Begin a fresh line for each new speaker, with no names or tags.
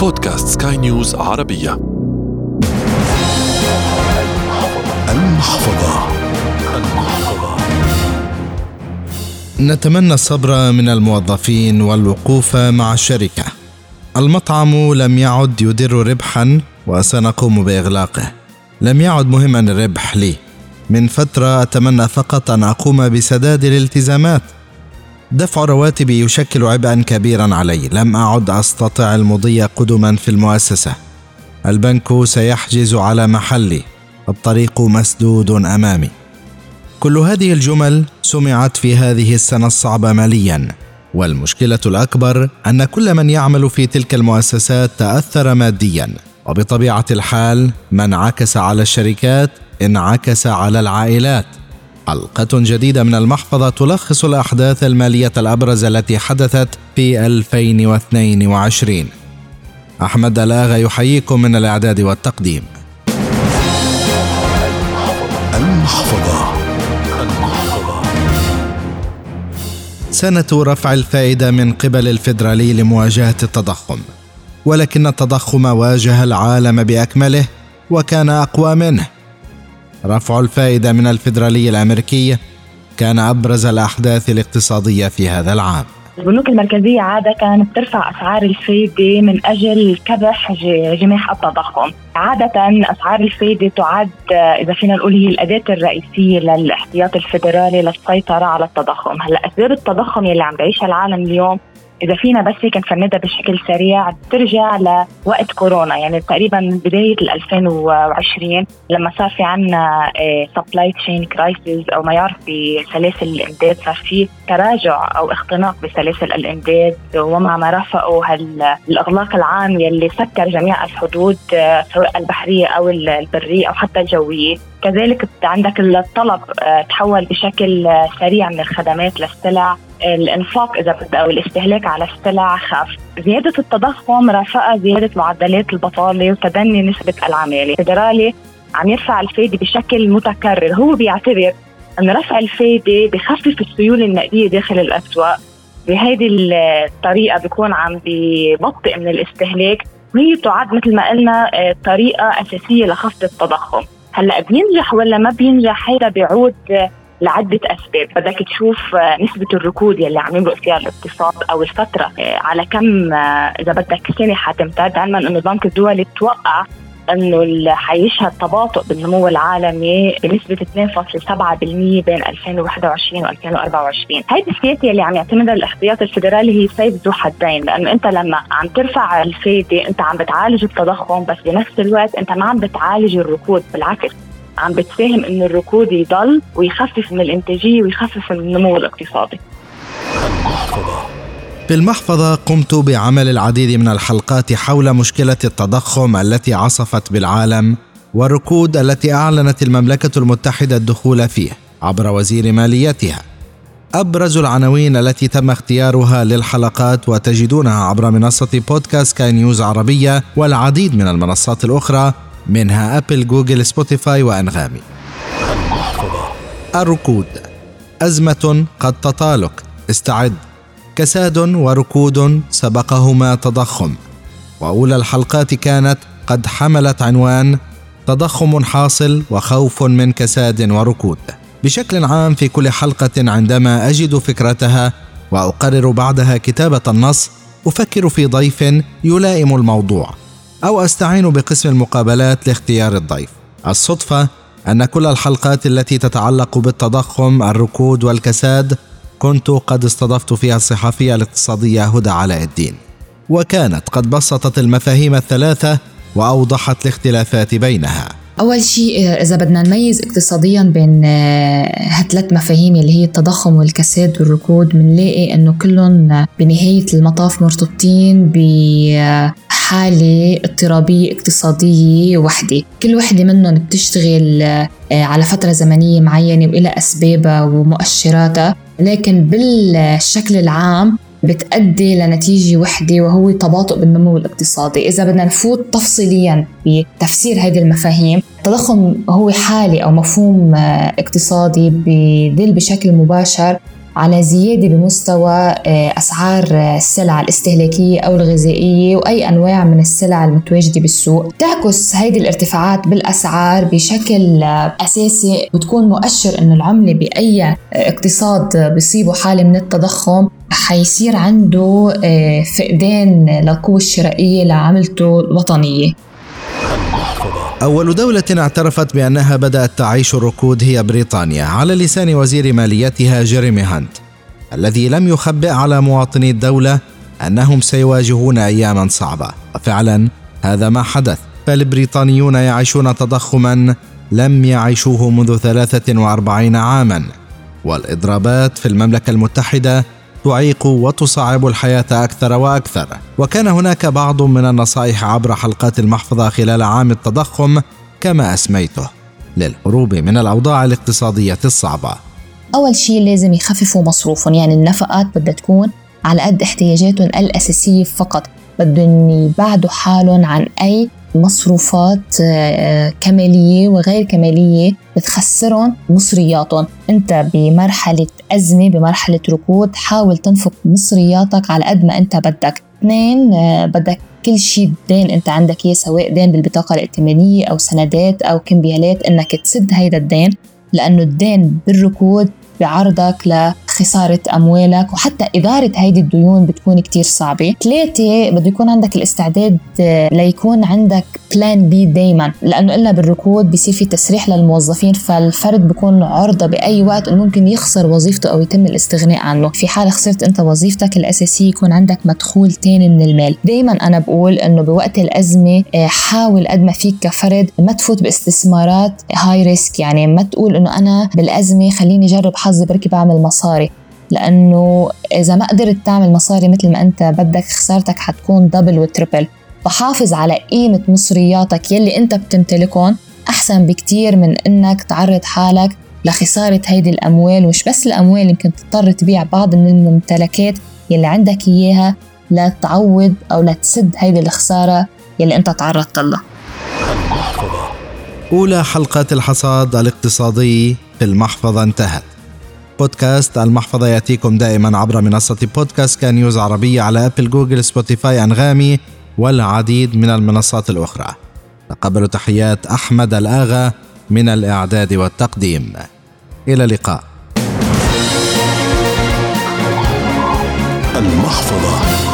بودكاست سكاي نيوز عربية. المحفظة.
نتمنى الصبر من الموظفين والوقوف مع الشركة. المطعم لم يعد يدر ربحا وسنقوم بإغلاقه. لم يعد مهما الربح لي. من فترة أتمنى فقط أن أقوم بسداد الالتزامات. دفع رواتبي يشكل عبئا كبيرا علي لم أعد أستطع المضي قدما في المؤسسة. البنك سيحجز على محلي. الطريق مسدود أمامي. كل هذه الجمل سمعت في هذه السنة الصعبة ماليا والمشكلة الأكبر أن كل من يعمل في تلك المؤسسات تأثر ماديا. وبطبيعة الحال ما انعكس على الشركات انعكس على العائلات. حلقة جديدة من المحفظة تلخص الأحداث المالية الأبرز التي حدثت في 2022 أحمد الآغا يحييكم من الإعداد والتقديم.
المحفظة المحفظة.
سنة رفع الفائدة من قبل الفيدرالي لمواجهة التضخم ولكن التضخم واجه العالم بأكمله وكان أقوى منه. رفع الفائدة من الفيدرالي الأمريكي كان أبرز الأحداث الاقتصادية في هذا العام.
البنوك المركزية عادة بترفع أسعار الفايدة من أجل كبح جماح التضخم. عادة أسعار الفايدة تعد إذا فينا نقول هي الأداة الرئيسية للاحتياط الفيدرالي للسيطرة على التضخم. هلأ أسباب التضخم يلي عم بعيشها العالم اليوم إذا فينا بس هيك نفندها بشكل سريع بترجع لوقت كورونا. يعني تقريبا بداية 2020 لما صار في عنا supply chain crisis أو ما يعرف بسلاسل الامداد صار في تراجع أو اختناق بسلاسل الامداد ومع ما رافقه الأغلاق العام يلي سكر جميع الحدود آه، سواء البحرية أو البرية أو حتى الجوية. كذلك عندك الطلب آه، تحول بشكل آه، سريع من الخدمات للسلع. الانفاق إذا بدك أو الاستهلاك على السلع خف. زيادة التضخم رافقها زيادة معدلات البطالة وتدني نسبة العمالة. الفدرالي عم يرفع الفايدة بشكل متكرر. هو بيعتبر أن رفع الفايدة بخفف السيولة النقدية داخل الأسواق. بهذه الطريقة بيكون عم ببطئ من الاستهلاك. وهي تعد مثل ما قلنا آه، طريقة أساسية لخفض التضخم. هلأ بينجح ولا ما بينجح؟ هذا بيعود لعدة أسباب. بدك تشوف آه، نسبة الركود يلي عم يمرق فيها الاقتصاد أو الفترة آه، على كم آه، إذا بدك سنة حتمتد علما أنه البنك الدولي توقع إنه حيشهد تباطؤ بالنمو العالمي بنسبة 2.7% بين 2021 و2024 هيدي السياسة اللي عم يعتمدها الاحتياط الفدرالي هي سيف ذو حدين. لأنه أنت لما عم ترفع الفايدة أنت عم بتعالج التضخم بس بنفس الوقت أنت ما عم بتعالج الركود. بالعكس عم بتساهم إنه الركود يضل ويخفف من الإنتاجية ويخفف من النمو الاقتصادي
في المحفظة قمت بعمل العديد من الحلقات حول مشكلة التضخم التي عصفت بالعالم والركود التي أعلنت المملكة المتحدة الدخول فيه عبر وزير ماليتها. أبرز العناوين التي تم اختيارها للحلقات وتجدونها عبر منصة بودكاست سكاي نيوز عربية والعديد من المنصات الأخرى منها أبل جوجل سبوتيفاي وأنغامي. الركود. أزمة قد تطالك استعد. كساد وركود سبقهما تضخم. وأولى الحلقات كانت قد حملت عنوان تضخم حاصل وخوف من كساد وركود. بشكل عام في كل حلقة عندما أجد فكرتها وأقرر بعدها كتابة النص أفكر في ضيف يلائم الموضوع. أو أستعين بقسم المقابلات لاختيار الضيف. الصدفة أن كل الحلقات التي تتعلق بالتضخم، الركود والكساد كنت قد استضفت فيها الصحفية الاقتصادية هدى علاء الدين. وكانت قد بسطت المفاهيم الثلاثة وأوضحت الاختلافات بينها.
أول شيء إذا بدنا نميز اقتصاديا بين آه، هالثلاث مفاهيم اللي هي التضخم والكساد والركود بنلاقي إنه كلهم بنهاية المطاف مرتبطين ب حالة اضطرابية اقتصادية وحدة. كل وحدة منهم بتشتغل آه، على فترة زمنية معينة وإلى أسبابها ومؤشراتها لكن بالشكل العام بتأدي لنتيجة وحدة وهو تباطؤ بالنمو الاقتصادي. إذا بدنا نفوت تفصيليا بتفسير هذه المفاهيم التضخم هو حالة أو مفهوم آه، اقتصادي بدل بشكل مباشر على زيادة بمستوى آه، أسعار السلع الاستهلاكية أو الغذائية وأي أنواع من السلع المتواجدة بالسوق. تعكس هذه الارتفاعات بالأسعار بشكل أساسي بتكون مؤشر أن العملة بأي اقتصاد بيصيبه حالة من التضخم حيصير عنده آه، فقدان للقوة الشرائية لعملته الوطنية.
أول دولة اعترفت بأنها بدأت تعيش الركود هي بريطانيا على لسان وزير ماليتها جيريمي هانت الذي لم يخبئ على مواطني الدولة أنهم سيواجهون أياما صعبة. وفعلا هذا ما حدث. فالبريطانيون يعيشون تضخما لم يعيشوه منذ 43 عاما. والإضرابات في المملكة المتحدة تعيق وتصعب الحياة أكثر وأكثر. وكان هناك بعض من النصائح عبر حلقات المحفظة خلال عام التضخم كما أسميته للهروب من الأوضاع الاقتصادية الصعبة.
أول شيء لازم يخففوا مصروفهم يعني النفقات بدها تكون على قد احتياجاتهم الأساسية فقط. بدهم يبعدوا حالهم عن أي مصروفات آه، كمالية وغير كمالية بتخسرهم مصرياتهم. انت بمرحلة أزمة بمرحلة ركود حاول تنفق مصرياتك على قد ما انت بدك. اثنين آه، بدك كل شيء دين انت عندك إياه سواء دين بالبطاقة الائتمانية أو سندات أو كمبيالات إنك تسد هيدا الدين لأنه الدين بالركود بعرضك لخسارة أموالك وحتى إدارة هيدي الديون بتكون كتير صعبة. ثلاثة بده يكون عندك الاستعداد آه، ليكون عندك plan B دايما. لأنه إلا بالركود بيصير في تسريح للموظفين فالفرد بيكون عرضة بأي وقت إنه ممكن يخسر وظيفته أو يتم الاستغناء عنه. في حال خسرت أنت وظيفتك الأساسية يكون عندك مدخول تاني من المال. دايما أنا بقول إنه بوقت الأزمة آه، حاول قد ما فيك كفرد ما تفوت باستثمارات high risk يعني ما تقول إنه أنا بالأزمة خليني أجرب حظي بركي بعمل مصاري. لأنه إذا ما قدرت تعمل مصاري مثل ما أنت بدك خسارتك حتكون دبل وتربل فحافظ على قيمة مصرياتك يلي أنت بتمتلكهم أحسن بكتير من أنك تعرض حالك لخسارة هيدي الأموال. ومش بس الأموال يمكن تضطر تبيع بعض من الممتلكات يلي عندك إياها لتعوض أو لتسد هيدي الخسارة يلي أنت تعرضت لها.
أولى حلقات الحصاد الاقتصادي في المحفظة انتهت. بودكاست. المحفظة يأتيكم دائما عبر منصة بودكاست سكاي نيوز عربية على أبل جوجل سبوتيفاي أنغامي والعديد من المنصات الأخرى. تقبلوا تحيات أحمد الآغا من الإعداد والتقديم. إلى اللقاء.
المحفظة.